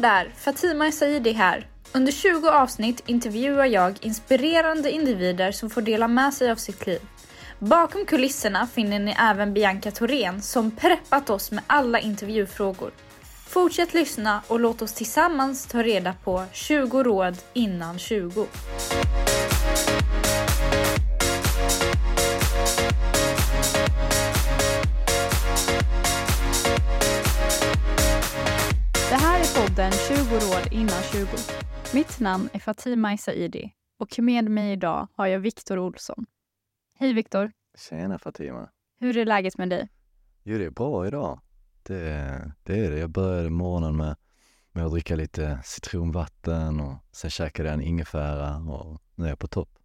Där! Fatima Saidi här. Under 20 avsnitt intervjuar jag inspirerande individer som får dela med sig av sitt liv. Bakom kulisserna finner ni även Bianca Thorén som preppat oss med alla intervjufrågor. Fortsätt lyssna och låt oss tillsammans ta reda på 20 råd innan 20. Podden 20 råd innan 20. Mitt namn är Fatima Saidi och med mig idag har jag Viktor Olsson. Hej Viktor! Tjena Fatima! Hur är läget med dig? Jo, det är bra idag. Det, det är det. Jag började morgonen med, med att dricka lite citronvatten och sen käkade jag en ingefära och nu är jag på topp.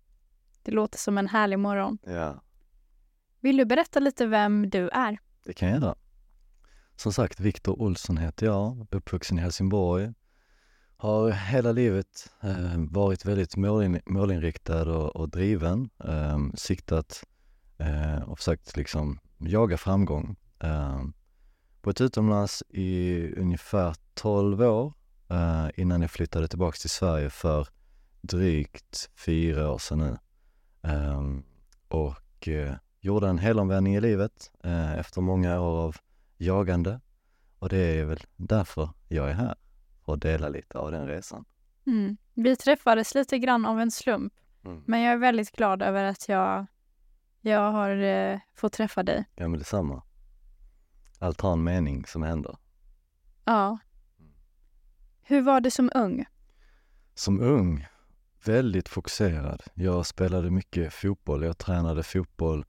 Det låter som en härlig morgon. Ja, Vill du berätta lite vem du är? det kan jag göra. Som sagt, Viktor Olsson heter jag, uppvuxen i Helsingborg. Har hela livet eh, varit väldigt målin, målinriktad och, och driven. Eh, siktat eh, och försökt liksom jaga framgång. Eh, bott utomlands i ungefär 12 år eh, innan jag flyttade tillbaka till Sverige för drygt fyra år sedan nu. Eh, och eh, gjorde en helomvändning i livet eh, efter många år av jagande. Och det är väl därför jag är här, för att dela lite av den resan. Mm. Vi träffades lite grann av en slump, Mm. men jag är väldigt glad över att jag, jag har eh, fått träffa dig. Ja men detsamma. Allt har en mening som händer. Ja. Hur var det som ung? Som ung, väldigt fokuserad. Jag spelade mycket fotboll. Jag tränade fotboll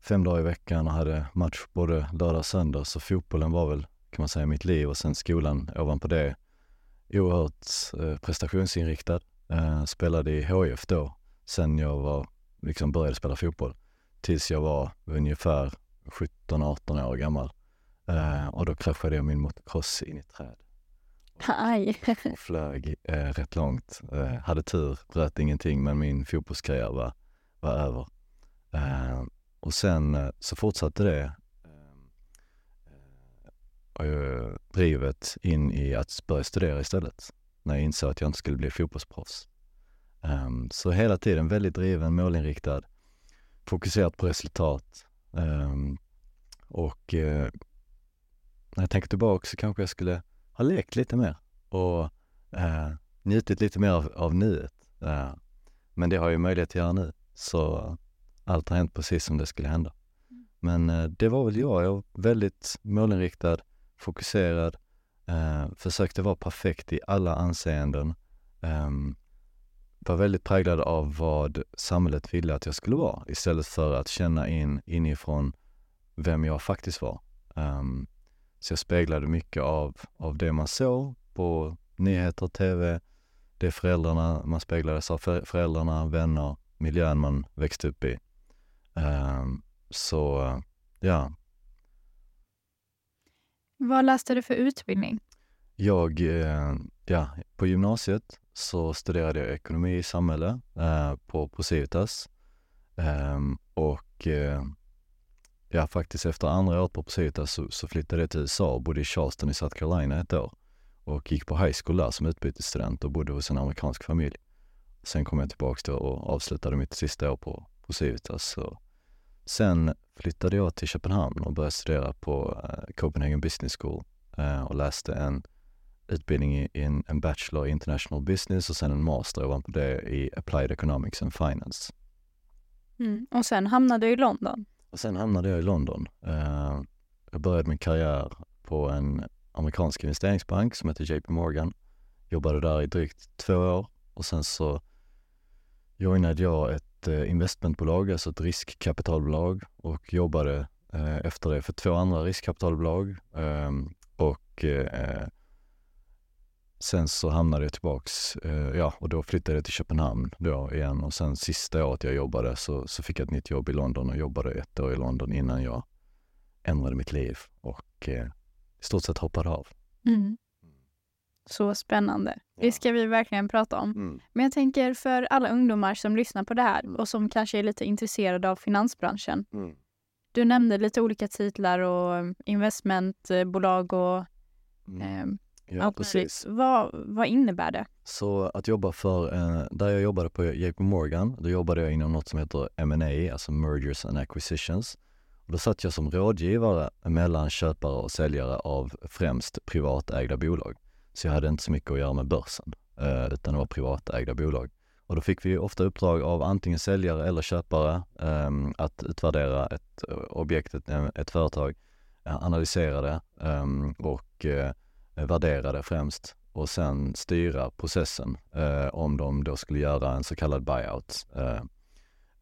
fem dagar i veckan och hade match både lördag och söndag. Så fotbollen var väl, kan man säga, mitt liv och sen skolan ovanpå det. Oerhört eh, prestationsinriktad. Eh, spelade i HIF då, sen jag var, liksom började spela fotboll. Tills jag var ungefär 17-18 år gammal. Eh, och då kraschade jag min motocross in i ett träd Aj. och flög eh, rätt långt. Eh, hade tur, bröt ingenting, men min fotbollskarriär var, var över. Och sen eh, så fortsatte det eh, eh, drivet in i att börja studera istället. När jag insåg att jag inte skulle bli fotbollsproffs. Um, så hela tiden väldigt driven, målinriktad, fokuserad på resultat. Um, och uh, när jag tänker tillbaka så kanske jag skulle ha lekt lite mer och uh, njutit lite mer av, av nuet. Uh, men det har jag ju möjlighet att göra nu, så allt har hänt precis som det skulle hända. Men eh, det var väl jag. Jag var väldigt målinriktad, fokuserad, eh, försökte vara perfekt i alla anseenden. Eh, var väldigt präglad av vad samhället ville att jag skulle vara istället för att känna in inifrån vem jag faktiskt var. Um, så jag speglade mycket av, av det man såg på nyheter, tv, det föräldrarna, man speglades av för, föräldrarna, vänner, miljön man växte upp i. Ehm, så ja, Vad läste du för utbildning? jag, eh, ja, på gymnasiet så studerade jag ekonomi i samhälle eh, på Procivitas. Ehm, och eh, ja, faktiskt efter andra året på Procivitas så, så flyttade jag till USA och bodde i Charleston i South Carolina ett år. Och gick på high school där som utbytesstudent och bodde hos en amerikansk familj. Sen kom jag tillbaka och avslutade mitt sista år på Procivitas. Så sen flyttade jag till Köpenhamn och började studera på eh, Copenhagen Business School eh, och läste en utbildning i, i en, en bachelor i international business och sen en master ovanpå det i applied economics and finance. Mm. Och sen hamnade du i London. Och sen hamnade jag i London. Eh, jag började min karriär på en amerikansk investeringsbank som heter JP Morgan. Jobbade där i drygt två år och sen så joinade jag ett ett eh, investmentbolag, alltså ett riskkapitalbolag och jobbade eh, efter det för två andra riskkapitalbolag. Ehm, och eh, sen så hamnade jag tillbaks, eh, ja, och då flyttade jag till Köpenhamn då igen och sen sista året jag jobbade så, så fick jag ett nytt jobb i London och jobbade ett år i London innan jag ändrade mitt liv och eh, i stort sett hoppade av. Mm. Så spännande. Det Ja. ska vi verkligen prata om. Mm. Men jag tänker för alla ungdomar som lyssnar på det här och som kanske är lite intresserade av finansbranschen. Mm. Du nämnde lite olika titlar och investmentbolag och Mm. eh, Ja, precis. Vad, vad innebär det? Så att jobba för, eh, där jag jobbade på JP Morgan, då jobbade jag inom något som heter M&A, alltså Mergers and Acquisitions. Och då satt jag som rådgivare mellan köpare och säljare av främst privatägda bolag. Så jag hade inte så mycket att göra med börsen, eh, utan det var privatägda bolag. Och då fick vi ofta uppdrag av antingen säljare eller köpare eh, att utvärdera ett eh, objekt, ett, eh, ett företag, eh, analysera det eh, och eh, värdera det främst och sen styra processen eh, om de då skulle göra en så kallad buyout. Eh,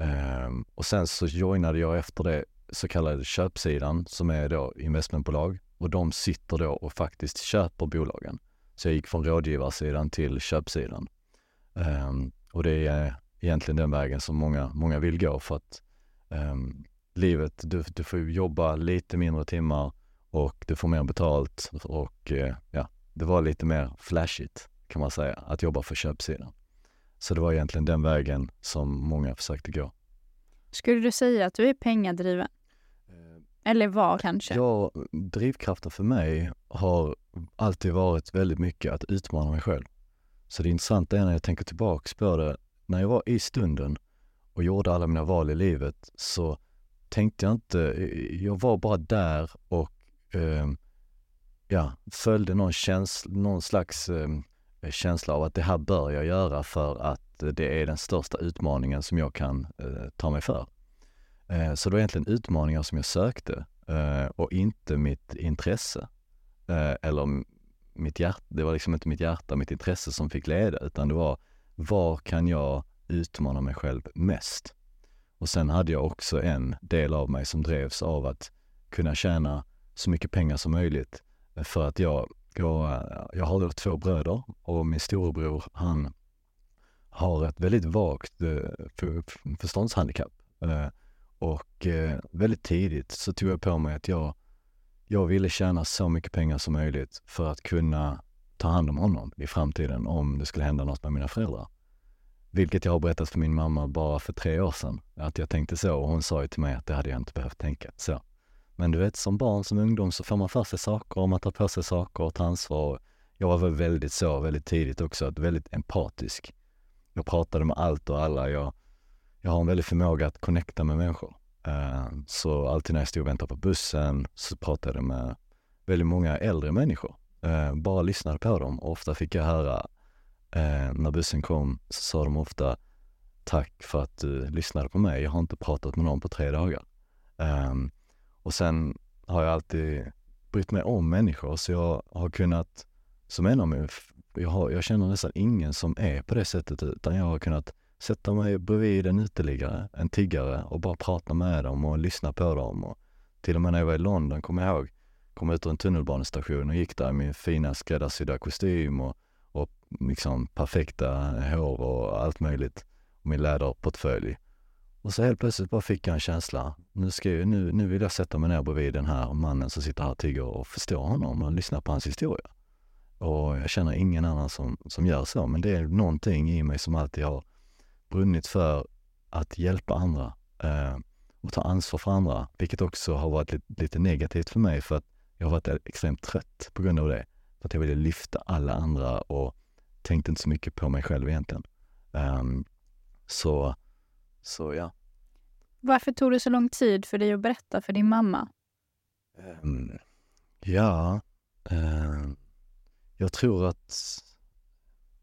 eh, och sen så joinade jag efter det så kallade köpsidan som är då investmentbolag och de sitter då och faktiskt köper bolagen. Så jag gick från rådgivarsidan till köpsidan. Um, och det är egentligen den vägen som många, många vill gå för att um, livet, du, du får jobba lite mindre timmar och du får mer betalt och uh, ja, det var lite mer flashigt kan man säga, att jobba för köpsidan. Så det var egentligen den vägen som många försökte gå. Skulle du säga att du är pengadriven? Eller var kanske? Ja, drivkraften för mig har alltid varit väldigt mycket att utmana mig själv. Så det intressanta är när jag tänker tillbaks på det, när jag var i stunden och gjorde alla mina val i livet så tänkte jag inte, jag var bara där och eh, ja, följde någon, känsla, någon slags eh, känsla av att det här bör jag göra för att det är den största utmaningen som jag kan eh, ta mig för. Eh, så det var egentligen utmaningar som jag sökte eh, och inte mitt intresse. Eh, eller mitt hjärta, det var liksom inte mitt hjärta, mitt intresse som fick leda, utan det var var kan jag utmana mig själv mest? Och sen hade jag också en del av mig som drevs av att kunna tjäna så mycket pengar som möjligt. För att jag, jag, jag har två bröder och min storebror han har ett väldigt vagt förståndshandikapp. Och eh, väldigt tidigt så tog jag på mig att jag, jag ville tjäna så mycket pengar som möjligt för att kunna ta hand om honom i framtiden om det skulle hända något med mina föräldrar. Vilket jag har berättat för min mamma bara för tre år sedan, att jag tänkte så och hon sa ju till mig att det hade jag inte behövt tänka så. Men du vet, som barn, som ungdom så får man för sig saker och man tar på sig saker och tar ansvar. Jag var väl väldigt så, väldigt tidigt också, att väldigt empatisk. Jag pratade med allt och alla. Jag, jag har en väldig förmåga att connecta med människor. Eh, så alltid när jag stod och väntade på bussen så pratade jag med väldigt många äldre människor. Eh, bara lyssnade på dem och ofta fick jag höra eh, när bussen kom så sa de ofta tack för att du lyssnade på mig. Jag har inte pratat med någon på tre dagar. Och sen har jag alltid brytt mig om människor så jag har kunnat, som en av mig, jag, har, jag känner nästan ingen som är på det sättet utan jag har kunnat sätta mig bredvid en uteliggare, en tiggare och bara prata med dem och lyssna på dem. Och till och med när jag var i London, kommer jag ihåg, kom ut ur en tunnelbanestation och gick där i min fina skräddarsydda kostym och, och liksom perfekta hår och allt möjligt. Och min läderportfölj. Och så helt plötsligt bara fick jag en känsla. Nu, ska jag, nu, nu vill jag sätta mig ner bredvid den här mannen som sitter här och tigger och förstå honom och lyssna på hans historia. Och jag känner ingen annan som, som gör så, men det är någonting i mig som alltid har brunnit för att hjälpa andra eh, och ta ansvar för andra, vilket också har varit lite, lite, negativt för mig för att jag har varit extremt trött på grund av det. För att jag ville lyfta alla andra och tänkte inte så mycket på mig själv egentligen. Um, så, så ja. Varför tog det så lång tid för dig att berätta för din mamma? Um, ja, um, jag tror att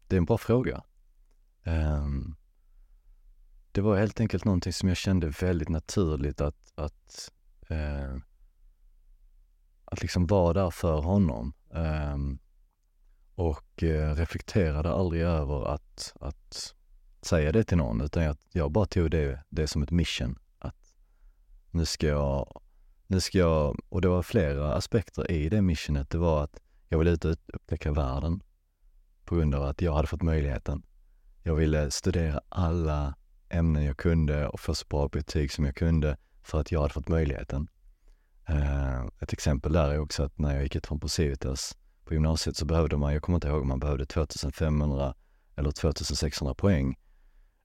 det är en bra fråga. Um, det var helt enkelt någonting som jag kände väldigt naturligt att, att, eh, att liksom vara där för honom. Eh, och eh, reflekterade aldrig över att, att säga det till någon, utan jag, jag bara tog det, det som ett mission. Att nu ska jag, nu ska jag, och det var flera aspekter i det missionet. Det var att jag ville ut och upptäcka världen på grund av att jag hade fått möjligheten. Jag ville studera alla ämnen jag kunde och få så bra betyg som jag kunde för att jag hade fått möjligheten. Uh, ett exempel där är också att när jag gick ut från Procivitas på gymnasiet så behövde man, jag kommer inte ihåg om man behövde 2500 eller 2600 poäng.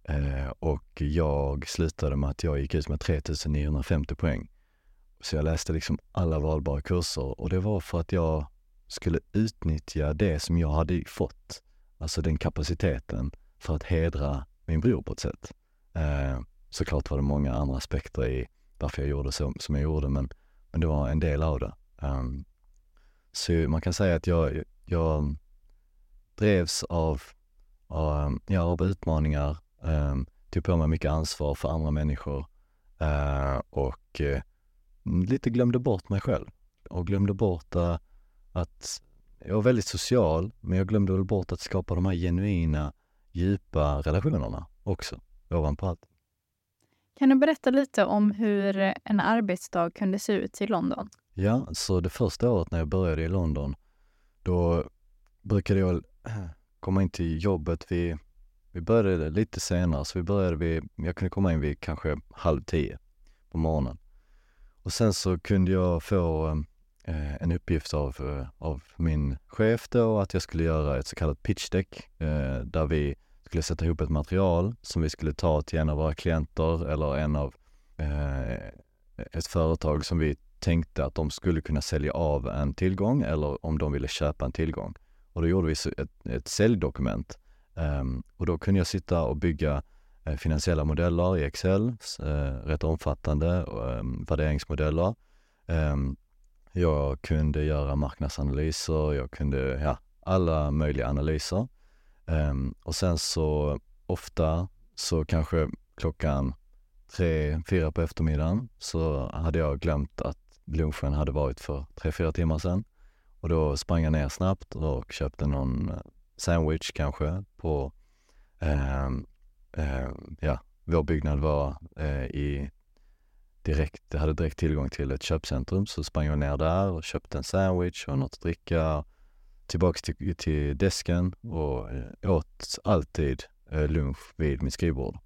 Uh, och jag slutade med att jag gick ut med 3950 poäng. Så jag läste liksom alla valbara kurser och det var för att jag skulle utnyttja det som jag hade fått, alltså den kapaciteten för att hedra min bror på ett sätt. Eh, såklart var det många andra aspekter i varför jag gjorde så som jag gjorde, men, men det var en del av det. Um, så man kan säga att jag, jag drevs av, av, ja, av utmaningar, um, tog på mig mycket ansvar för andra människor uh, och uh, lite glömde bort mig själv och glömde bort uh, att jag var väldigt social, men jag glömde väl bort att skapa de här genuina, djupa relationerna också, ovanpå allt. Kan du berätta lite om hur en arbetsdag kunde se ut i London? Ja, så det första året när jag började i London, då brukade jag komma in till jobbet vid, vi började lite senare, så vi började vid, jag kunde komma in vid kanske halv tio på morgonen. Och sen så kunde jag få eh, en uppgift av, eh, av min chef då att jag skulle göra ett så kallat pitchdeck eh, där vi skulle sätta ihop ett material som vi skulle ta till en av våra klienter eller en av eh, ett företag som vi tänkte att de skulle kunna sälja av en tillgång eller om de ville köpa en tillgång. Och då gjorde vi ett, ett säljdokument um, och då kunde jag sitta och bygga eh, finansiella modeller i Excel, eh, rätt omfattande eh, värderingsmodeller. Um, jag kunde göra marknadsanalyser, jag kunde, ja, alla möjliga analyser. Ehm, och sen så ofta så kanske klockan tre, fyra på eftermiddagen så hade jag glömt att lunchen hade varit för tre, fyra timmar sedan. Och då sprang jag ner snabbt och köpte någon eh, sandwich kanske på, eh, eh, ja, vår byggnad var eh, i direkt, hade direkt tillgång till ett köpcentrum så sprang jag ner där och köpte en sandwich och något att dricka. Tillbaks till, till desken och eh, åt alltid eh, lunch vid mitt skrivbord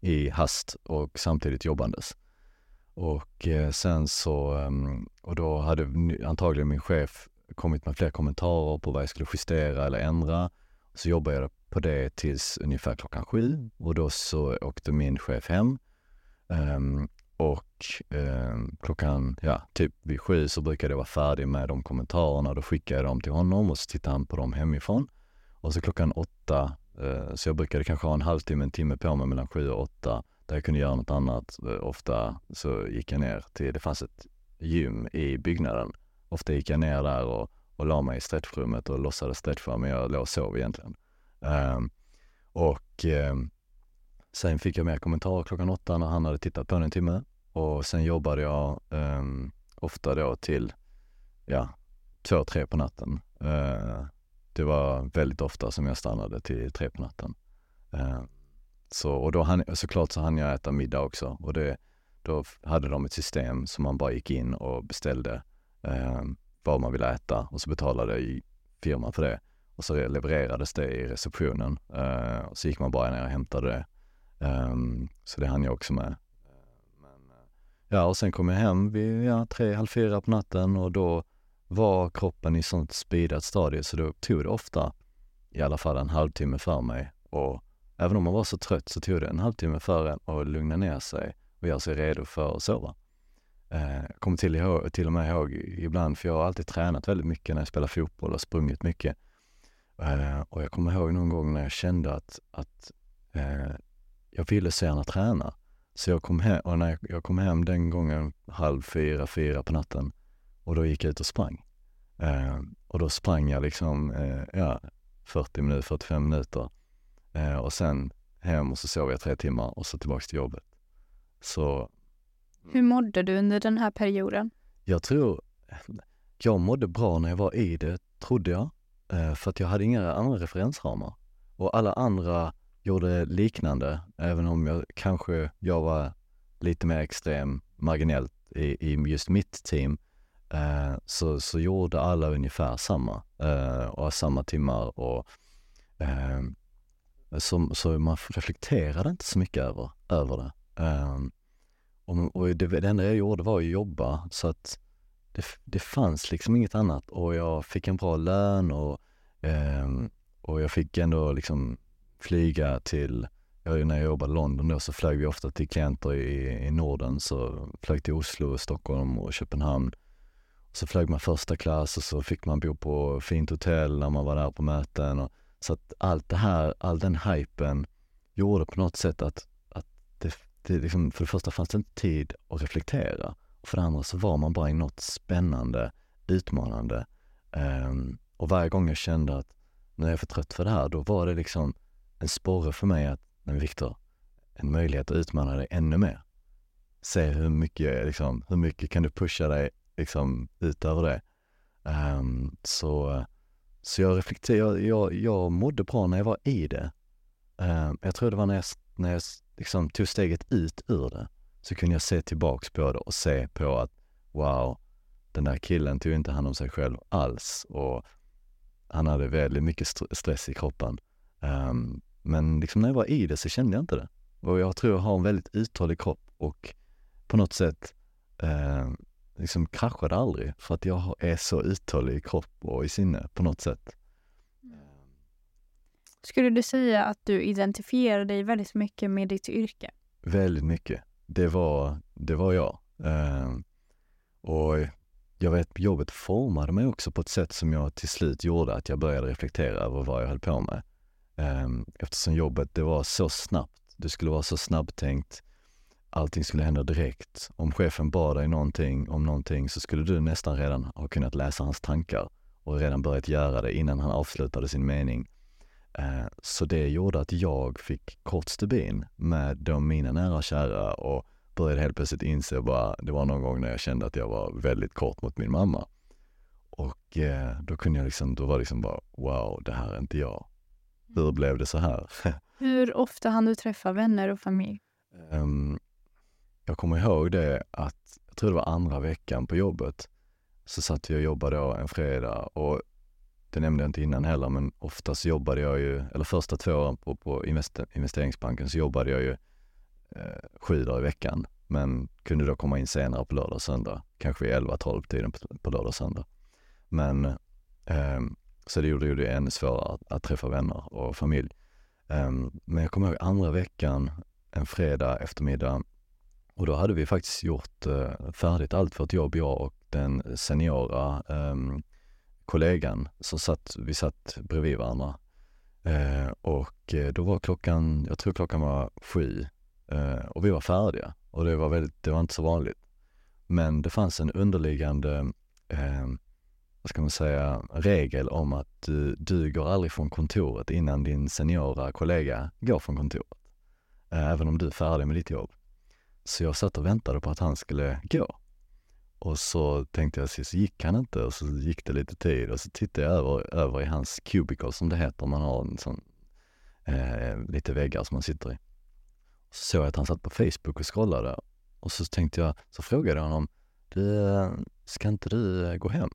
i hast och samtidigt jobbandes. Och eh, sen så, ehm, och då hade antagligen min chef kommit med fler kommentarer på vad jag skulle justera eller ändra. Så jobbade jag på det tills ungefär klockan sju och då så åkte min chef hem. Och eh, klockan, ja, typ vid sju så brukade jag vara färdig med de kommentarerna. Då skickade jag dem till honom och så tittade han på dem hemifrån. Och så klockan åtta, eh, så jag brukade kanske ha en halvtimme, en timme på mig mellan sju och åtta där jag kunde göra något annat. Eh, ofta så gick jag ner till, det fanns ett gym i byggnaden. Ofta gick jag ner där och, och la mig i stretchrummet och låtsades stretcha, men jag låg och sov egentligen. Um, och um, sen fick jag mer kommentarer klockan åtta när han hade tittat på en timme. Och sen jobbade jag um, ofta då till, ja, två, tre på natten. Uh, det var väldigt ofta som jag stannade till tre på natten. Uh, så, och då hann, såklart så hann jag äta middag också och det, då hade de ett system som man bara gick in och beställde uh, vad man ville äta och så betalade firman för det. Och så levererades det i receptionen eh, och så gick man bara ner och hämtade det. Um, så det hann jag också med. Ja, och sen kom jag hem vid ja, tre, halv fyra på natten och då var kroppen i sånt speedat stadie så då tog det ofta i alla fall en halvtimme för mig och Även om man var så trött så tog det en halvtimme för en att lugna ner sig och göra sig redo för att sova. Eh, jag kommer till, ihåg, till och med ihåg ibland, för jag har alltid tränat väldigt mycket när jag spelar fotboll och sprungit mycket. Eh, och jag kommer ihåg någon gång när jag kände att, att eh, jag ville så gärna träna. Så jag kom hem, och när jag kom hem den gången halv fyra, fyra på natten och då gick jag ut och sprang. och då sprang jag liksom, ja, 40 minuter, 45 minuter Eh, och sen hem och så sov jag tre timmar och så tillbaks till jobbet. Så... Hur mådde du under den här perioden? Jag tror, jag mådde bra när jag var i det, trodde jag. Eh, för att jag hade inga andra referensramar. Och alla andra gjorde liknande, även om jag kanske, jag var lite mer extrem marginellt i, i just mitt team. Eh, så, så gjorde alla ungefär samma eh, och samma timmar och eh, så, så man reflekterade inte så mycket över, över det. Eh, och, och det, det enda jag gjorde var att jobba så att det, det fanns liksom inget annat och jag fick en bra lön och, eh, och jag fick ändå liksom flyga till, jag, när jag jobbade i London då så flög vi ofta till klienter i, i Norden så flög till Oslo, Stockholm och Köpenhamn Så flög man första klass och så fick man bo på fint hotell när man var där på möten. Och, så att allt det här, all den hypen gjorde på något sätt att, att det, det liksom, för det första fanns det inte tid att reflektera. Och för det andra så var man bara i något spännande, utmanande. Um, och varje gång jag kände att nu är jag för trött för det här, då var det liksom en sporre för mig att, men Viktor, en möjlighet att utmana dig ännu mer. Se hur mycket, liksom, hur mycket kan du pusha dig liksom, utöver det. Um, så, så jag reflekterar, jag, jag mådde bra när jag var i det. Um, jag tror det var när jag, när jag liksom, tog steget ut ur det, så kunde jag se tillbaks på det och se på att wow, den där killen tog inte hand om sig själv alls och han hade väldigt mycket stress i kroppen. Um, men liksom när jag var i det så kände jag inte det. Och jag tror jag har en väldigt uthållig kropp och på något sätt eh, liksom kraschade aldrig för att jag är så uthållig i kropp och i sinne på något sätt. Skulle du säga att du identifierar dig väldigt mycket med ditt yrke? Väldigt mycket. Det var, det var jag. Eh, och jag vet, jobbet formade mig också på ett sätt som jag till slut gjorde att jag började reflektera över vad jag höll på med. Ehm, eftersom jobbet, det var så snabbt. Det skulle vara så snabbtänkt. Allting skulle hända direkt. Om chefen bad dig någonting om någonting så skulle du nästan redan ha kunnat läsa hans tankar och redan börjat göra det innan han avslutade sin mening. Ehm, så det gjorde att jag fick kort stubin med de mina nära och kära och började helt plötsligt inse bara, det var någon gång när jag kände att jag var väldigt kort mot min mamma. Och eh, då kunde jag liksom, då var det liksom bara, wow, det här är inte jag. Hur blev det så här? Hur ofta hann du träffa vänner och familj? Um, jag kommer ihåg det att, jag tror det var andra veckan på jobbet, så satt vi och jobbade då en fredag och det nämnde jag inte innan heller, men oftast jobbade jag ju, eller första två åren på, på investeringsbanken så jobbade jag ju eh, sju dagar i veckan, men kunde då komma in senare på lördag och söndag, kanske vid 11-12 tiden på, på lördag och söndag. Men eh, så det gjorde det ännu svårare att, att träffa vänner och familj. Um, men jag kommer ihåg andra veckan, en fredag eftermiddag, och då hade vi faktiskt gjort uh, färdigt allt vårt jobb, jag och den seniora um, kollegan som satt, vi satt bredvid varandra. Uh, och eh, då var klockan, jag tror klockan var sju och vi var färdiga och det var väldigt, det var inte så vanligt. Men det fanns en underliggande ehm, vad ska man säga, regel om att du, du går aldrig från kontoret innan din seniora kollega går från kontoret. Eh, även om du är färdig med ditt jobb. Så jag satt och väntade på att han skulle gå. Och så tänkte jag, så gick han inte och så gick det lite tid och så tittade jag över, över i hans cubicle som det heter, man har en sån, eh, lite väggar som man sitter i. Så såg jag att han satt på Facebook och scrollade och så tänkte jag, så frågade jag honom, du, eh, ska inte du gå hem?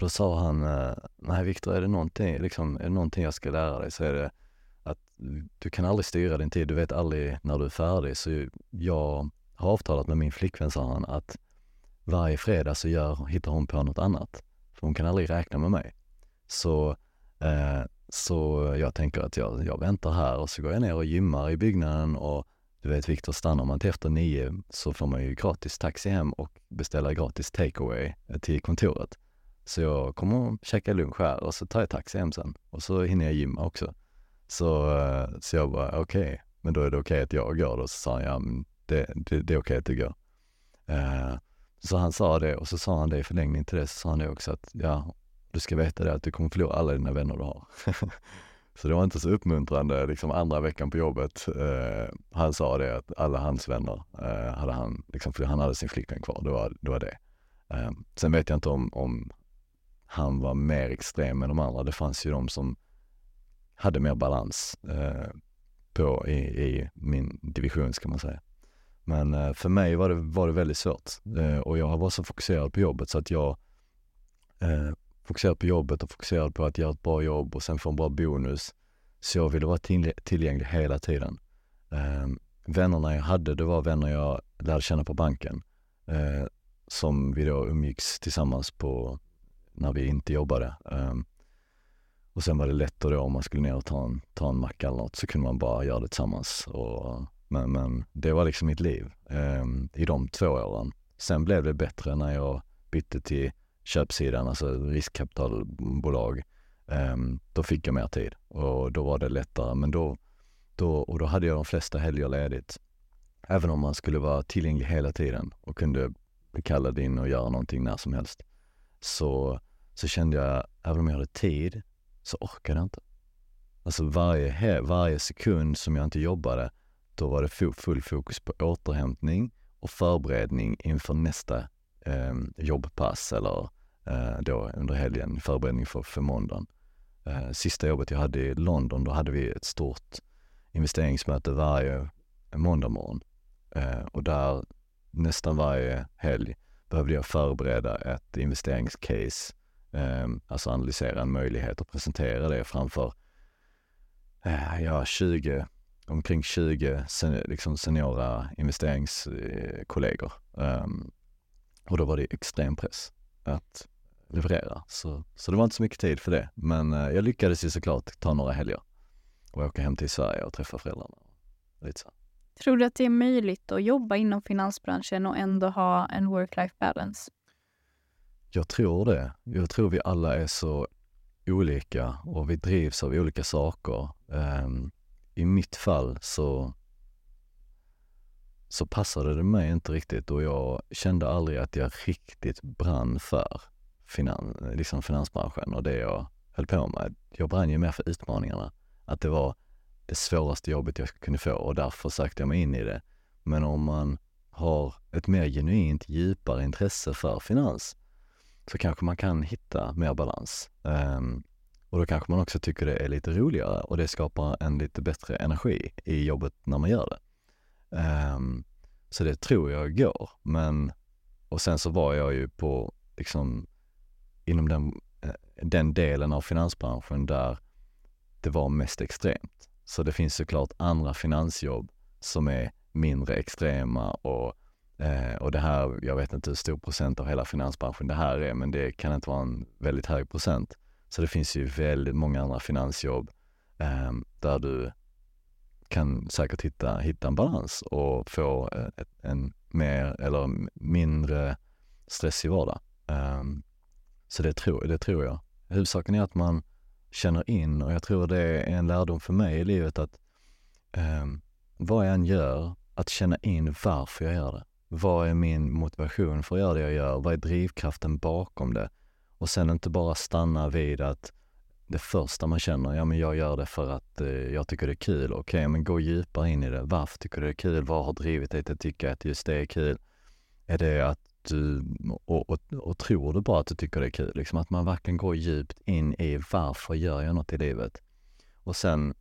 Då sa han, eh, nej Viktor, är det någonting, liksom, är det någonting jag ska lära dig så är det att du kan aldrig styra din tid, du vet aldrig när du är färdig. Så jag har avtalat med min flickvän, sa han, att varje fredag så gör, hittar hon på något annat. För hon kan aldrig räkna med mig. Så, eh, så jag tänker att jag, jag väntar här och så går jag ner och gymmar i byggnaden och du vet Viktor, stannar man till efter nio så får man ju gratis taxi hem och beställa gratis takeaway till kontoret. Så jag kommer och käkar lunch här och så tar jag taxi hem sen och så hinner jag gymma också. Så, eh, så jag bara, okej, okay. men då är det okej okay att jag går då. Så sa han, ja men det, det, det är okej okay att du går. Uh, så han sa det och så sa han det i förlängning till det, så sa han det också att ja, du ska veta det att du kommer förlora alla dina vänner du har. så det var inte så uppmuntrande liksom andra veckan på jobbet. Uh, han sa det att alla hans vänner uh, hade han, liksom, för han hade sin flickvän kvar, det var, det var det. sen vet jag inte om, om han var mer extrem än de andra. Det fanns ju de som hade mer balans eh, på, i, i, min division ska man säga. Men eh, för mig var det, var det väldigt svårt eh, och jag var så fokuserad på jobbet så att jag eh, fokuserad på jobbet och fokuserad på att göra ett bra jobb och sen få en bra bonus. Så jag ville vara tillgänglig hela tiden. Eh, vännerna jag hade, det var vänner jag lärde känna på banken. Eh, som vi då umgicks tillsammans på när vi inte jobbade. Um, och sen var det lättare då om man skulle ner och ta en, ta en macka eller något så kunde man bara göra det tillsammans. Och, men, men det var liksom mitt liv um, i de två åren. Sen blev det bättre när jag bytte till köpsidan, alltså riskkapitalbolag, um, då fick jag mer tid och då var det lättare. Men då, då, och då hade jag de flesta helger ledigt. Även om man skulle vara tillgänglig hela tiden och kunde bli kallad in och göra någonting när som helst. Så, så kände jag, även om jag hade tid, så orkade jag inte. Alltså varje, varje sekund som jag inte jobbade, då var det full fokus på återhämtning och förberedning inför nästa eh, jobbpass eller eh, då under helgen, förberedning för, för måndagen. Eh, sista jobbet jag hade i London, då hade vi ett stort investeringsmöte varje måndag morgon. Eh, och där nästan varje helg behövde jag förbereda ett investeringscase, eh, alltså analysera en möjlighet och presentera det framför eh, ja, 20, omkring 20 sen, liksom seniora investeringskollegor. Eh, och då var det extrem press att leverera. Så, så det var inte så mycket tid för det. Men eh, jag lyckades ju såklart ta några helger och åka hem till Sverige och träffa föräldrarna. Lite så. Tror du att det är möjligt att jobba inom finansbranschen och ändå ha en work-life balance? Jag tror det. Jag tror vi alla är så olika och vi drivs av olika saker. Um, I mitt fall så, så passade det mig inte riktigt och jag kände aldrig att jag riktigt brann för finan, liksom finansbranschen och det jag höll på med. Jag brann ju mer för utmaningarna. Att det var det svåraste jobbet jag kunde få och därför sökte jag mig in i det. Men om man har ett mer genuint, djupare intresse för finans så kanske man kan hitta mer balans. Um, och då kanske man också tycker det är lite roligare och det skapar en lite bättre energi i jobbet när man gör det. Um, så det tror jag går. Men, och sen så var jag ju på, liksom, inom den, eh, den delen av finansbranschen där det var mest extremt. Så det finns såklart andra finansjobb som är mindre extrema och, eh, och det här, jag vet inte hur stor procent av hela finansbranschen det här är, men det kan inte vara en väldigt hög procent. Så det finns ju väldigt många andra finansjobb eh, där du kan säkert hitta, hitta en balans och få eh, ett, en mer eller mindre stressig vardag. Um, så det tror, det tror jag. Huvudsaken är att man känner in och jag tror det är en lärdom för mig i livet att eh, vad jag än gör, att känna in varför jag gör det. Vad är min motivation för att göra det jag gör? Vad är drivkraften bakom det? Och sen inte bara stanna vid att det första man känner, ja men jag gör det för att eh, jag tycker det är kul. Okej, okay, men gå djupare in i det. Varför tycker du det är kul? Vad har drivit dig till att tycka att just det är kul? Är det att du, och, och, och, tror du bara att du tycker det är kul? Liksom att man verkligen går djupt in i varför gör jag något i livet? Och sen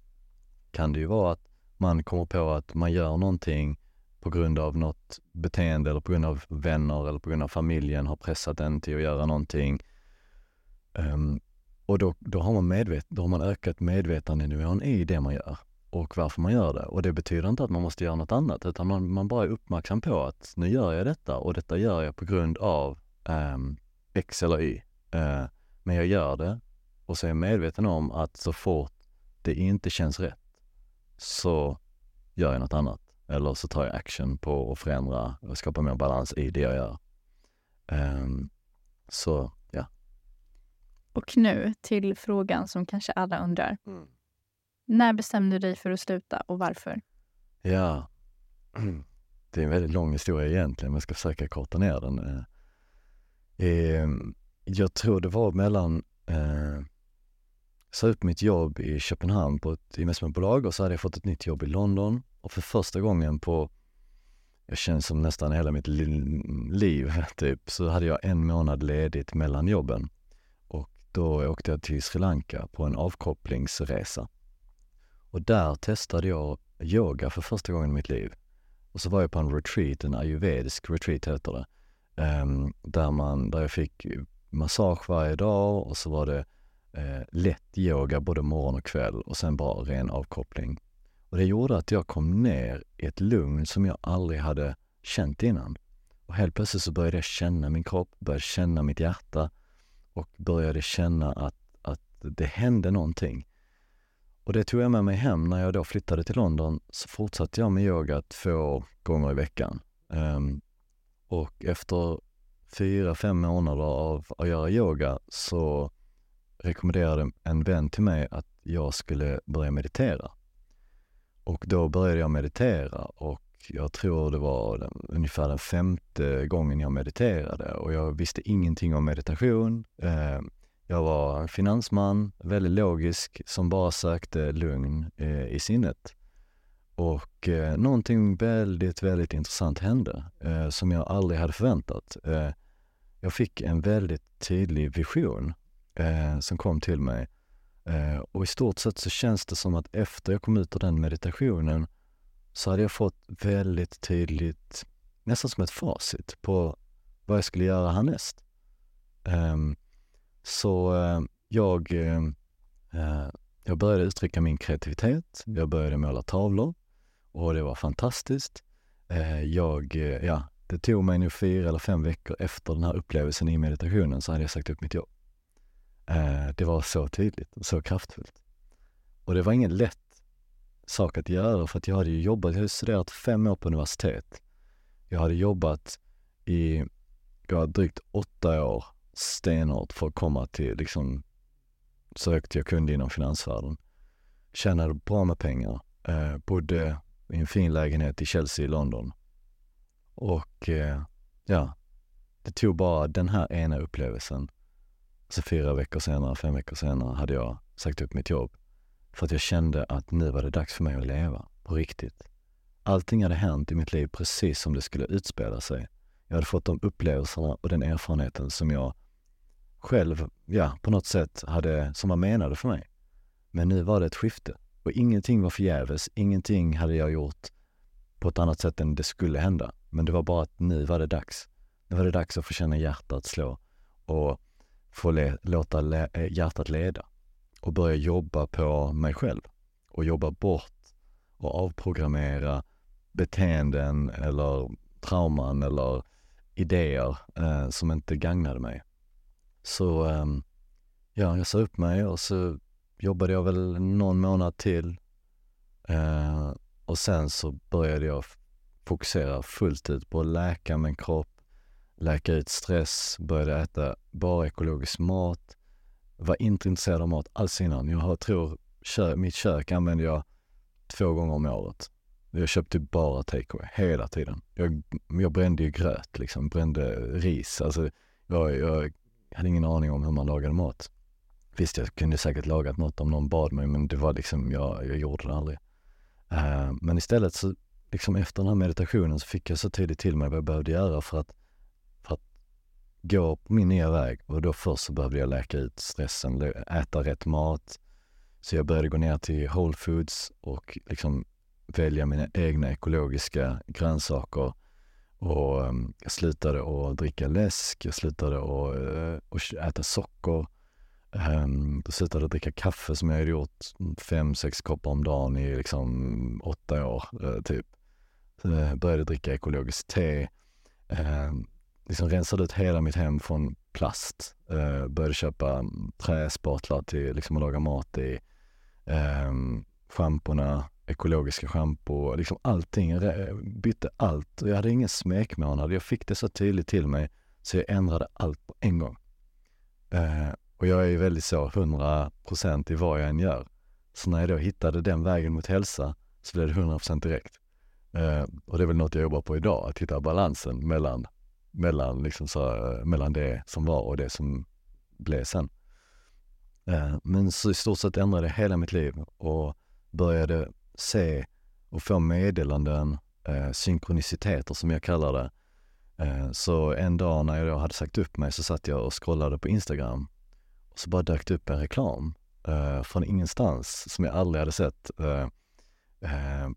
kan det ju vara att man kommer på att man gör någonting på grund av något beteende eller på grund av vänner eller på grund av familjen har pressat en till att göra någonting. Um, och då, då, har man medvet, då har man ökat medvetandenivån i det man gör och varför man gör det. Och det betyder inte att man måste göra något annat utan man, man bara är uppmärksam på att nu gör jag detta och detta gör jag på grund av um, X eller Y. Uh, men jag gör det och så är jag medveten om att så fort det inte känns rätt så gör jag något annat. Eller så tar jag action på att förändra och skapa mer balans i det jag gör. Um, så och nu till frågan som kanske alla undrar. Mm. När bestämde du dig för att sluta och varför? Ja, det är en väldigt lång historia egentligen, men jag ska försöka korta ner den. Eh, ehm, jag tror det var mellan, eh, sa upp mitt jobb i Köpenhamn på ett investmentbolag och så hade jag fått ett nytt jobb i London och för första gången på, jag känner som nästan hela mitt liv typ, så hade jag en månad ledigt mellan jobben. Och Då åkte jag till Sri Lanka på en avkopplingsresa. Och där testade jag yoga för första gången i mitt liv. Och så var jag på en retreat, en ayurvedisk retreat heter det. Um, där, man, där jag fick massage varje dag och så var det eh, lätt yoga både morgon och kväll och sen bara ren avkoppling. Och det gjorde att jag kom ner i ett lugn som jag aldrig hade känt innan. Och helt plötsligt så började jag känna min kropp, började känna mitt hjärta och började känna att, att det hände någonting. Och det tog jag med mig hem när jag då flyttade till London. Så fortsatte jag med yoga två gånger i veckan. Um, och efter fyra, fem månader av att göra yoga så rekommenderade en vän till mig att jag skulle börja meditera. Och då började jag meditera och jag tror det var den, ungefär den femte gången jag mediterade och jag visste ingenting om meditation. Eh, jag var finansman, väldigt logisk, som bara sökte lugn eh, i sinnet. Och eh, någonting väldigt, väldigt intressant hände eh, som jag aldrig hade förväntat. Eh, jag fick en väldigt tydlig vision eh, som kom till mig. Eh, och i stort sett så känns det som att efter jag kom ut ur den meditationen så hade jag fått väldigt tydligt, nästan som ett facit på vad jag skulle göra härnäst. Ehm, så uh, jag, uh, jag började uttrycka min kreativitet, jag började måla tavlor och det var fantastiskt. Jag, ja, det tog mig nu fyra eller fem veckor efter den här upplevelsen i meditationen så hade jag sagt upp mitt jobb. Det var så tydligt och så kraftfullt. Och det var ingen lätt sak att göra för att jag hade ju jobbat, jag hade studerat fem år på universitet. Jag hade jobbat i, jag hade drygt åtta år stenhårt för att komma till liksom så högt jag kunde inom finansvärlden. Tjänade bra med pengar, eh, bodde i en fin lägenhet i Chelsea i London. Och eh, ja, det tog bara den här ena upplevelsen. Så fyra veckor senare, fem veckor senare hade jag sagt upp mitt jobb för att jag kände att nu var det dags för mig att leva, på riktigt. Allting hade hänt i mitt liv precis som det skulle utspela sig. Jag hade fått de upplevelserna och den erfarenheten som jag själv, ja, på något sätt hade, som var menade för mig. Men nu var det ett skifte och ingenting var förgäves. Ingenting hade jag gjort på ett annat sätt än det skulle hända. Men det var bara att nu var det dags. Nu var det dags att få känna hjärtat slå och få le, låta le, eh, hjärtat leda och börja jobba på mig själv och jobba bort och avprogrammera beteenden eller trauman eller idéer eh, som inte gagnade mig. Så ehm, ja, jag sa upp mig och så jobbade jag väl någon månad till eh, och sen så började jag fokusera fullt ut på att läka min kropp, läka ut stress, började äta bara ekologisk mat, var inte intresserad av mat alls innan. Jag tror kö, mitt kök använder jag två gånger om året. Jag köpte bara takeaway hela tiden. Jag, jag brände ju gröt liksom, brände ris. Alltså, jag, jag hade ingen aning om hur man lagade mat. Visst, jag kunde säkert lagat något om någon bad mig, men det var liksom, jag, jag gjorde det aldrig. Uh, men istället så, liksom efter den här meditationen så fick jag så tydligt till mig vad jag behövde göra för att gå på min nya väg och då först så behövde jag läka ut stressen, äta rätt mat. Så jag började gå ner till Whole Foods och liksom välja mina egna ekologiska grönsaker. Och um, jag slutade att dricka läsk, jag slutade att, uh, äta socker. Um, jag slutade att dricka kaffe som jag hade gjort fem, sex koppar om dagen i liksom åtta år, uh, typ. Jag eh, började dricka ekologiskt te. Ehm, liksom rensade ut hela mitt hem från plast. Uh, började köpa träspatlar till liksom att laga mat i. Um, Schamporna, ekologiska schampo, liksom allting. Bytte allt. Och Jag hade ingen smekmånad. Jag fick det så tydligt till mig så jag ändrade allt på en gång. Eh, och jag är ju väldigt så, 100% i vad jag än gör. Så när jag då hittade den vägen mot hälsa så blev det 100% direkt. Eh, och det är väl något jag jobbar på idag, att hitta balansen mellan mellan, liksom så, mellan det som var och det som blev sen. Eh, men så i stort sett ändrade hela mitt liv och började se och få meddelanden, eh, synkroniciteter som jag kallar det. Eh, så en dag när jag då hade sagt upp mig så satt jag och scrollade på Instagram och så bara dök det upp en reklam eh, från ingenstans som jag aldrig hade sett eh, eh,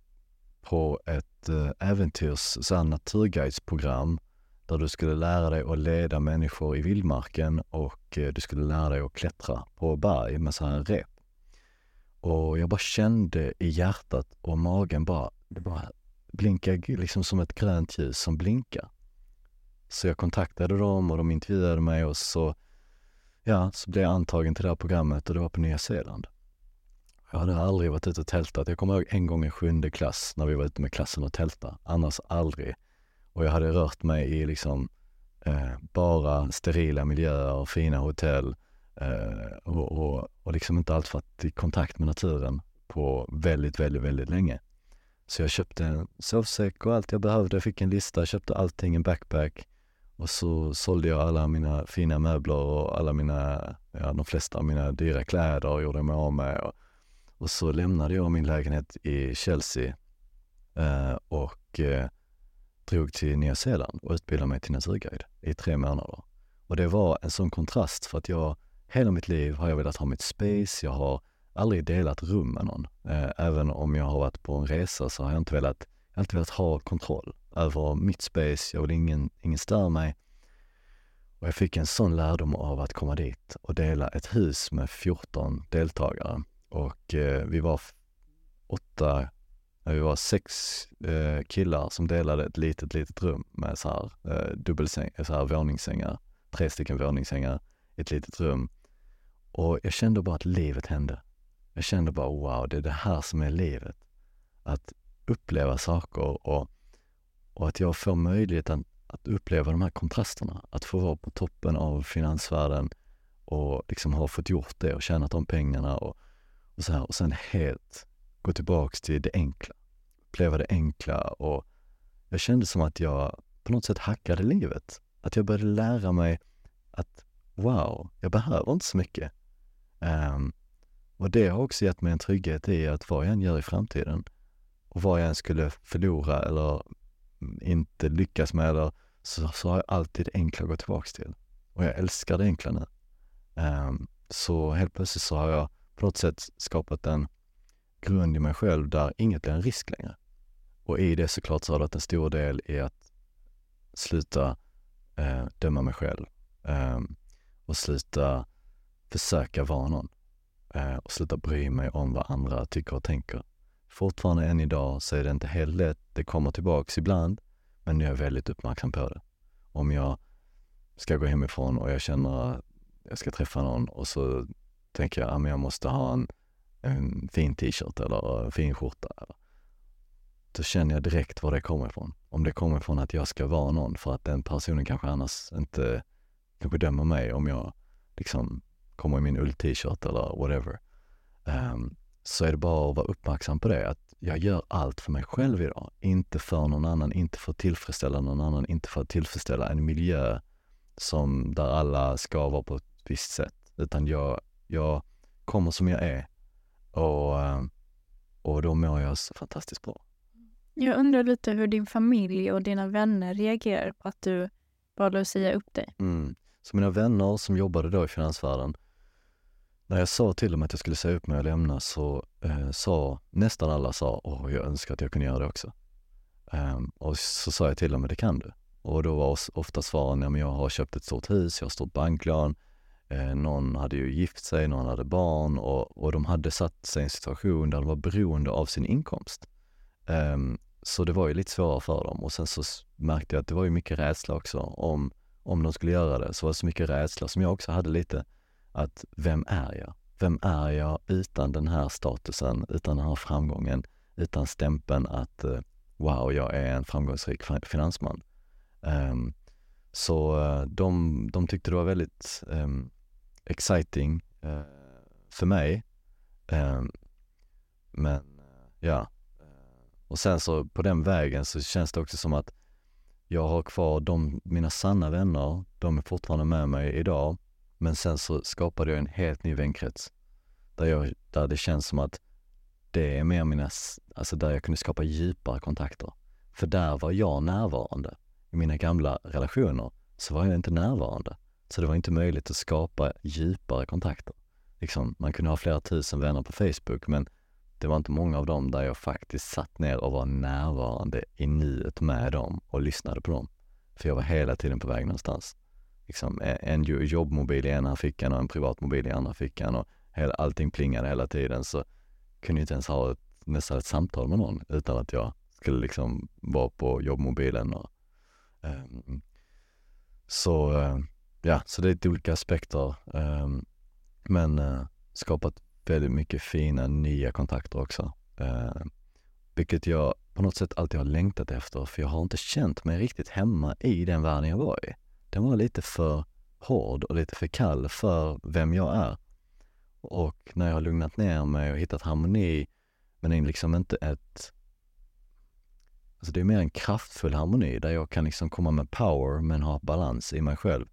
på ett äventyrs, så naturguidesprogram där du skulle lära dig att leda människor i vildmarken och eh, du skulle lära dig att klättra på berg med så här rep. Och jag bara kände i hjärtat och magen bara, det bara blinkade liksom som ett grönt ljus som blinkar. Så jag kontaktade dem och de intervjuade mig och så, ja, så blev jag antagen till det här programmet och det var på Nya Zeeland. Jag hade aldrig varit ute och tältat. Jag kommer ihåg en gång i sjunde klass när vi var ute med klassen och tälta. Annars aldrig. Och jag hade rört mig i liksom Eh, bara sterila miljöer, fina hotell Eh, och, och, och liksom inte alls varit i kontakt med naturen på väldigt, väldigt, väldigt länge. Så jag köpte en sovsäck och allt jag behövde, Jag fick en lista, köpte allting, en backpack och så sålde jag alla mina fina möbler och alla mina, ja de flesta av mina dyra kläder och gjorde mig av med. Och, och så lämnade jag min lägenhet i Chelsea eh, och eh, drog till Nya Zeeland och utbildade mig till naturguide i tre månader. Och det var en sån kontrast för att jag, hela mitt liv har jag velat ha mitt space, jag har aldrig delat rum med någon. Eh, även om jag har varit på en resa så har jag inte velat, jag har alltid velat ha kontroll över mitt space, jag vill ingen, ingen stör mig. Och jag fick en sån lärdom av att komma dit och dela ett hus med 14 deltagare. Och eh, vi var åtta, vi var sex eh, killar som delade ett litet, litet rum med så här, eh, dubbelsäng, så här våningssängar, tre stycken våningssängar, ett litet rum. Och jag kände bara att livet hände. Jag kände bara wow, det är det här som är livet. Att uppleva saker och, och att jag får möjligheten att uppleva de här kontrasterna. Att få vara på toppen av finansvärlden och liksom ha fått gjort det och tjänat de pengarna och, och så här. Och sen helt gå tillbaks till det enkla. Uppleva det enkla och jag kände som att jag på något sätt hackade livet. Att jag började lära mig att wow, jag behöver inte så mycket. Um, och det har också gett mig en trygghet i att vad jag än gör i framtiden och vad jag än skulle förlora eller mm, inte lyckas med eller så, så har jag alltid det enkla att gå tillbaks till. Och jag älskar det enkla nu. Um, så helt plötsligt så har jag på något sätt skapat en grund i mig själv där inget är en risk längre. Och i det såklart så har det varit en stor del i att sluta eh, döma mig själv eh, och sluta försöka vara någon eh, och sluta bry mig om vad andra tycker och tänker. Fortfarande än idag så är det inte helt lätt. Det kommer tillbaks ibland, men jag är väldigt uppmärksam på det. Om jag ska gå hemifrån och jag känner att jag ska träffa någon och så tänker jag ah, att jag måste ha en, en fin t-shirt eller en fin skjorta. Då känner jag direkt var det kommer ifrån. Om det kommer ifrån att jag ska vara någon för att den personen kanske annars inte kanske dömer mig om jag liksom kommer i min ull-t-shirt eller whatever. Um, så är det bara att vara uppmärksam på det, att jag gör allt för mig själv idag. Inte för någon annan, inte för att tillfredsställa någon annan, inte för att tillfredsställa en miljö som där alla ska vara på ett visst sätt. Utan jag, jag kommer som jag är och, ehm, och då mår jag så fantastiskt bra. Jag undrar lite hur din familj och dina vänner reagerar på att du valde att säga upp dig. Mm. Så mina vänner som jobbade då i finansvärlden, när jag sa till dem att jag skulle säga upp mig och lämna så eh, sa nästan alla sa, åh jag önskar att jag kunde göra det också. Um, och så sa jag till dem, det kan du. Och då var ofta svaren, ja men jag har köpt ett stort hus, jag har stort banklån, eh, någon hade ju gift sig, någon hade barn och, och de hade satt sig i en situation där de var beroende av sin inkomst. Um, så det var ju lite svårare för dem och sen så märkte jag att det var ju mycket rädsla också om, om de skulle göra det. Så var det så mycket rädsla som jag också hade lite, att vem är jag? Vem är jag utan den här statusen, utan den här framgången, utan stämpeln att eh, wow, jag är en framgångsrik finansman. Um, så eh, de, de tyckte det var väldigt um, exciting uh, för mig. Um, men ja, och sen så på den vägen så känns det också som att jag har kvar de, mina sanna vänner, de är fortfarande med mig idag. Men sen så skapade jag en helt ny vänkrets. Där, jag, där det känns som att det är mer mina, alltså där jag kunde skapa djupare kontakter. För där var jag närvarande. I mina gamla relationer så var jag inte närvarande. Så det var inte möjligt att skapa djupare kontakter. Liksom, man kunde ha flera tusen vänner på Facebook men det var inte många av dem där jag faktiskt satt ner och var närvarande i nuet med dem och lyssnade på dem. För jag var hela tiden på väg någonstans. Liksom eh, en jobbmobil i ena fickan och en privatmobil i andra fickan och hela, allting plingade hela tiden så kunde jag inte ens ha ett, nästan ett samtal med någon utan att jag skulle liksom vara på jobbmobilen. Och, um, så uh, ja, så det är lite olika aspekter. Um, men uh, skapat väldigt mycket fina nya kontakter också. Uh, vilket jag på något sätt alltid har längtat efter för jag har inte känt mig riktigt hemma i den världen jag var i den var lite för hård och lite för kall för vem jag är. Och när jag har lugnat ner mig och hittat harmoni, men det är liksom inte ett... Alltså det är mer en kraftfull harmoni där jag kan liksom komma med power men ha balans i mig själv.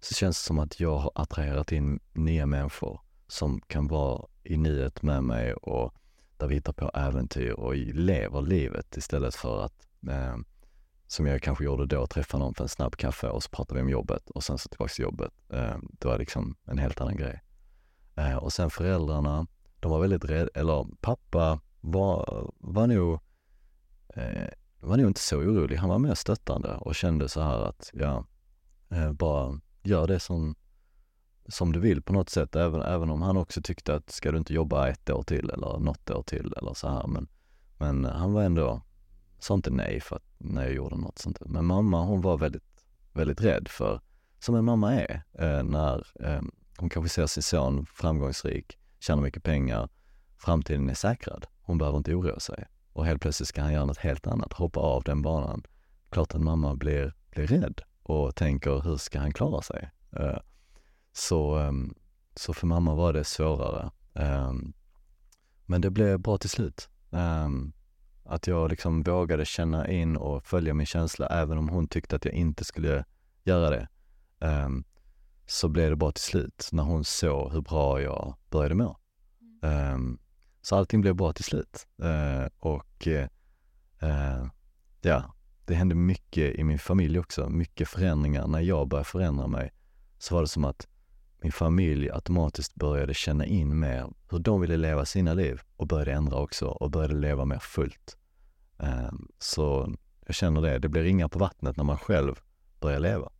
Så känns det som att jag har attraherat in nya människor som kan vara i nuet med mig och där vi hittar på äventyr och lever livet istället för att, eh, som jag kanske gjorde då, träffa någon för en snabb kaffe och så pratade vi om jobbet och sen så tillbaka till jobbet. Eh, det var liksom en helt annan grej. Eh, och sen föräldrarna, de var väldigt rädda, eller pappa var, var nog eh, var nog inte så orolig. Han var mer stöttande och kände så här att, ja, eh, bara gör det som, som du vill på något sätt. Även, även om han också tyckte att ska du inte jobba ett år till eller något år till eller så här. Men, men han var ändå, sa inte nej för att när jag gjorde något sånt. Men mamma hon var väldigt, väldigt rädd för, som en mamma är, eh, när eh, hon kanske ser sin son framgångsrik, tjänar mycket pengar, framtiden är säkrad. Hon behöver inte oroa sig. Och helt plötsligt ska han göra något helt annat, hoppa av den banan. Klart att mamma blir, blir rädd och tänker hur ska han klara sig? Eh, så, ehm, så för mamma var det svårare. Ehm, men det blev bra till slut. Um, att jag liksom vågade känna in och följa min känsla även om hon tyckte att jag inte skulle göra det. så blev det bra till slut när hon såg hur bra jag började må. Um, så allting blev bra till slut. Uh, och uh, ja, det hände mycket i min familj också, mycket förändringar. När jag började förändra mig så var det som att min familj automatiskt började känna in mer hur de ville leva sina liv och började ändra också och började leva mer fullt. Um, så jag känner det, det blir ringar på vattnet när man själv börjar leva.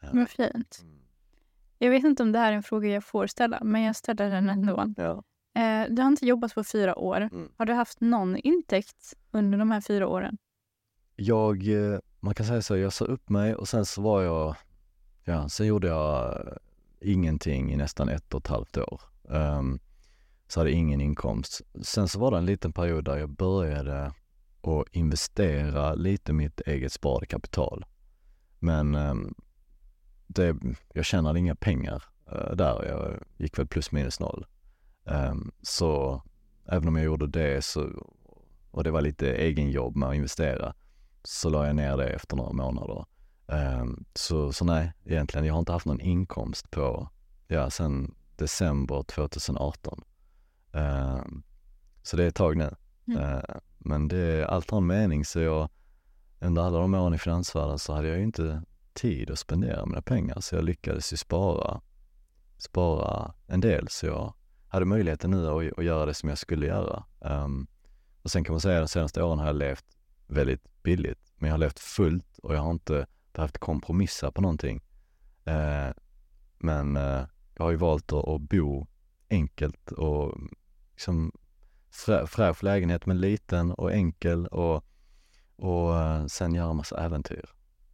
Um, Vad fint. Jag vet inte om det här är en fråga jag får ställa, men jag ställer den ändå. Ja. Eh, du har inte jobbat på fyra år. Mm. Har du haft någon intäkt under de här fyra åren? Jag, eh, man kan säga så, jag sa upp mig och sen så var jag, ja, sen gjorde jag ingenting i nästan ett och ett halvt år. Um, så hade ingen inkomst. Sen så var det en liten period där jag började att investera lite mitt eget sparade kapital. Men um, det, jag tjänade inga pengar uh, där. Jag gick väl plus minus noll. Um, så även om jag gjorde det så, och det var lite egenjobb med att investera, så la jag ner det efter några månader. Um, så, så nej, egentligen, jag har inte haft någon inkomst på, ja, sen december 2018. Um, så det är ett tag nu. Mm. Uh, men det, allt har en mening, så jag, under alla de åren i finansvärlden så hade jag ju inte tid att spendera mina pengar, så jag lyckades ju spara, spara en del, så jag hade möjligheten nu att, att göra det som jag skulle göra. Och sen kan man säga att de senaste åren har jag levt väldigt billigt, men jag har levt fullt och jag har inte behövt kompromissa på någonting. Eh, men eh, jag har ju valt att, att bo enkelt och liksom frä, fräsch lägenhet men liten och enkel och, och eh, sen göra massa äventyr.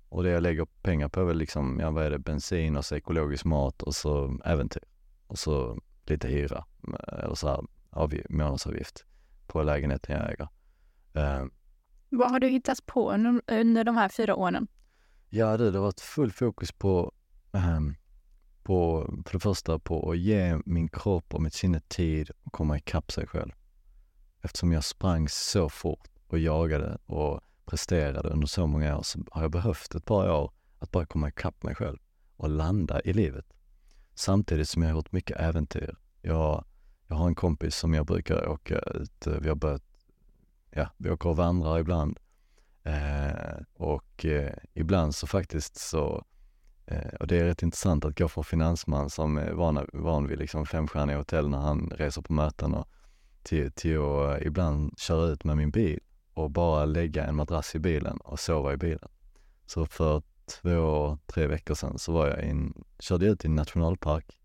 Och det jag lägger pengar på är väl liksom, ja vad är det, bensin och så ekologisk mat och så äventyr. Och så lite hyra eh, eller så här månadsavgift på lägenheten jag äger. Eh, Vad har du hittat på under, de här fyra åren? Ja du, det har varit full fokus på, um, på, för det första på att ge min kropp och mitt sinne tid att komma ikapp sig själv. Eftersom jag sprang så fort och jagade och presterade under så många år så har jag behövt ett par år att bara komma ikapp mig själv och landa i livet. Samtidigt som jag har gjort mycket äventyr. Jag, jag har en kompis som jag brukar åka ut, eh, vi har börjat, ja, vi åker och vandrar ibland. Eh, och eh, ibland så faktiskt så, eh, och det är rätt intressant att gå från finansman som är van, van vid liksom femstjärniga hotell när han reser på möten och till, till att eh, ibland köra ut med min bil och bara lägga en madrass i bilen och sova i bilen. Så för två, tre veckor sedan så var jag in, körde jag ut i en nationalpark,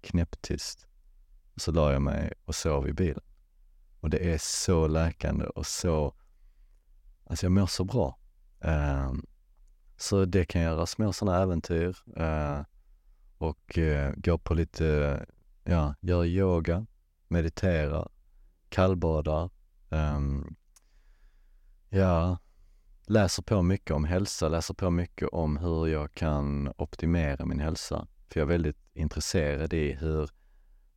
knäpptyst. Så la jag mig och sov i bilen. Och det är så läkande och så, alltså jag mår så bra. Eh, så det kan göra små sådana äventyr eh, och eh, gå på lite, ja, göra yoga, meditera, kallbadar, ehm, ja, läser på mycket om hälsa, läser på mycket om hur jag kan optimera min hälsa. För jag är väldigt intresserad i hur,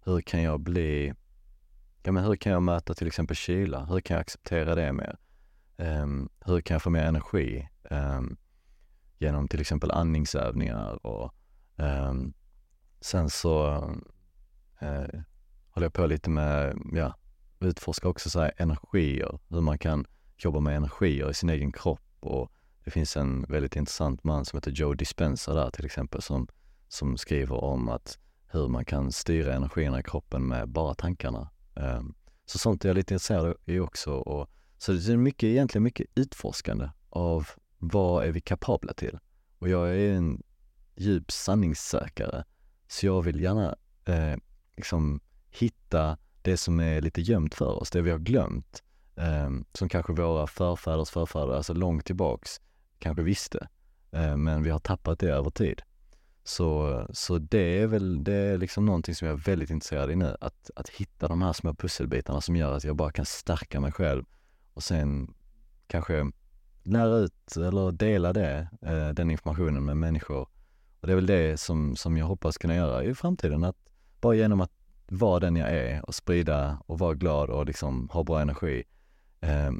hur kan jag bli, ja men hur kan jag möta till exempel kyla? Hur kan jag acceptera det mer? Um, hur kan jag få mer energi? Um, genom till exempel andningsövningar och um, sen så uh, håller jag på lite med, ja, utforska också så här energier, hur man kan jobba med energier i sin egen kropp och det finns en väldigt intressant man som heter Joe Dispenza där till exempel som, som skriver om att hur man kan styra energierna i kroppen med bara tankarna. Um, så sånt är jag lite intresserad i också. Och, så det är mycket, egentligen mycket utforskande av vad är vi kapabla till? Och jag är en djup sanningssökare, så jag vill gärna eh, liksom hitta det som är lite gömt för oss, det vi har glömt, eh, som kanske våra förfäders förfäder, alltså långt tillbaks, kanske visste. Eh, men vi har tappat det över tid. Så, så det är väl, det är liksom någonting som jag är väldigt intresserad i nu, att, att hitta de här små pusselbitarna som gör att jag bara kan stärka mig själv och sen kanske lära ut eller dela det, eh, den informationen med människor. Och det är väl det som, som jag hoppas kunna göra i framtiden, att bara genom att vara den jag är och sprida och vara glad och liksom ha bra energi. Eh,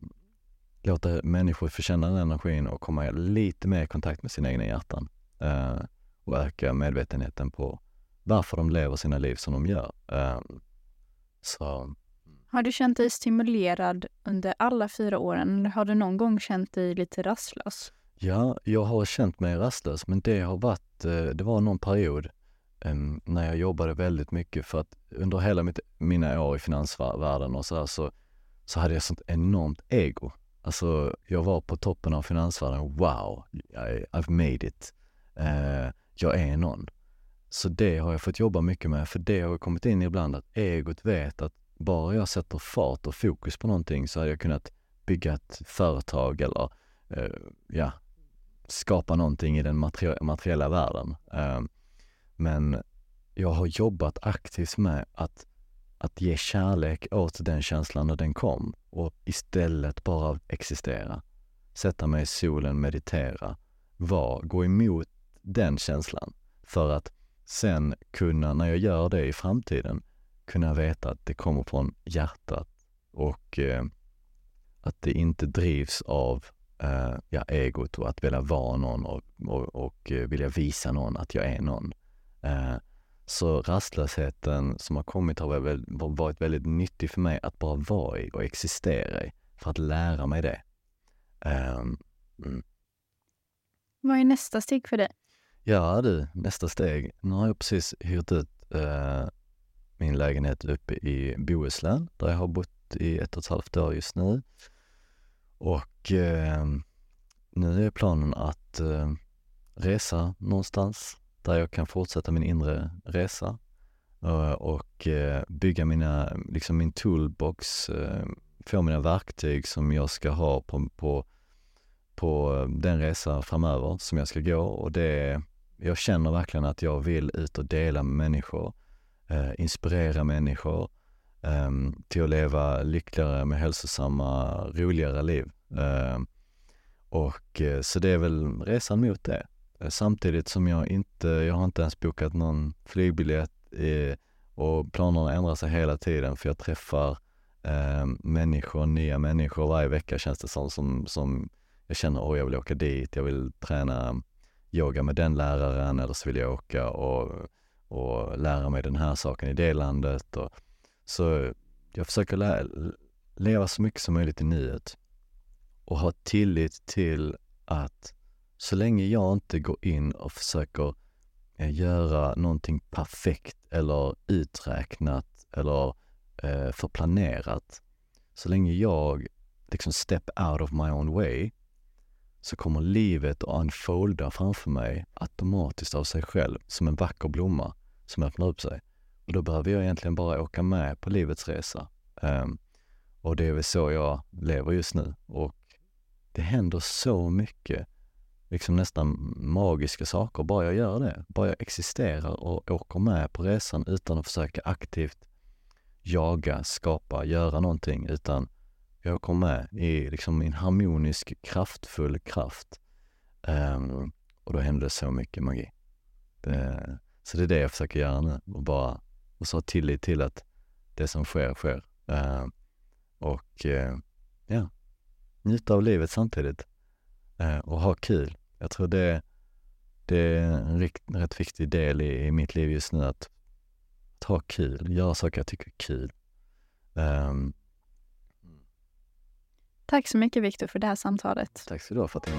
låta människor få känna den energin och komma lite mer i kontakt med sina egna hjärtan. Eh, och öka medvetenheten på varför de lever sina liv som de gör. Eh, så har du känt dig stimulerad under alla fyra åren eller har du någon gång känt dig lite rastlös? Ja, jag har känt mig rastlös men det har varit, eh, det var någon period ehm, när jag jobbade väldigt mycket för att under hela mitt, mina år i finansvärlden och sådär så, så hade jag sånt enormt ego. Alltså jag var på toppen av finansvärlden, wow, I, I've made it. Uh, jag är någon. Så det har jag fått jobba mycket med, för det har kommit in ibland att egot vet att bara jag sätter fart och fokus på någonting så hade jag kunnat bygga ett företag eller eh, ja, skapa någonting i den materie materiella världen. Eh, men jag har jobbat aktivt med att, att ge kärlek åt den känslan när den kom och istället bara existera. Sätta mig i solen, meditera, vara, gå emot den känslan för att sen kunna, när jag gör det i framtiden, kunna veta att det kommer från hjärtat och eh, att det inte drivs av eh, ja, egot och att vilja vara någon och, och, och eh, vilja visa någon att jag är någon. Eh, så rastlösheten som har kommit har varit väldigt nyttig för mig att bara vara i och existera i, för att lära mig det. Um, mm. Vad är nästa steg för dig? Ja du, nästa steg. Nu har jag precis hyrt ut uh, min lägenhet uppe i Bohuslän där jag har bott i ett och ett halvt år just nu. Och eh, nu är planen att eh, resa någonstans där jag kan fortsätta min inre resa eh, och eh, bygga mina, liksom min toolbox, eh, få mina verktyg som jag ska ha på, på, på eh, den resa framöver som jag ska gå och det, jag känner verkligen att jag vill ut och dela med människor eh, Eh, inspirera människor eh, till att leva lyckligare, med hälsosamma, roligare liv. Eh, och eh, så det är väl resan mot det. Eh, samtidigt som jag inte, jag har inte ens bokat någon flygbiljett och planerna ändrar sig hela tiden för jag träffar eh, människor, nya människor varje vecka känns det som, som, som jag känner, åh jag vill åka dit, jag vill träna yoga med den läraren eller så vill jag åka och och lära mig den här saken i det landet. Och, så jag försöker lä leva så mycket som möjligt i nuet och ha tillit till att så länge jag inte går in och försöker eh, göra någonting perfekt eller uträknat eller eh, förplanerat, så länge jag liksom step out of my own way så kommer livet att unfolda framför mig automatiskt av sig själv som en vacker blomma som öppnar upp sig. Och då behöver jag egentligen bara åka med på livets resa. Um, och det är väl så jag lever just nu. Och det händer så mycket, liksom nästan magiska saker, bara jag gör det. Bara jag existerar och åker med på resan utan att försöka aktivt jaga, skapa, göra någonting, utan jag kom med i liksom en harmonisk, kraftfull kraft. Um, och då hände så mycket magi. Det, så det är det jag försöker göra nu och bara och så ha tillit till att det som sker, sker. Uh, och uh, ja, njuta av livet samtidigt uh, och ha kul. Jag tror det, det är en, rikt, rätt viktig del i, i, mitt liv just nu att, ta ha kul, göra saker jag tycker är kul. Um, Tack så mycket Viktor för det här samtalet. Tack så du ha Fatima.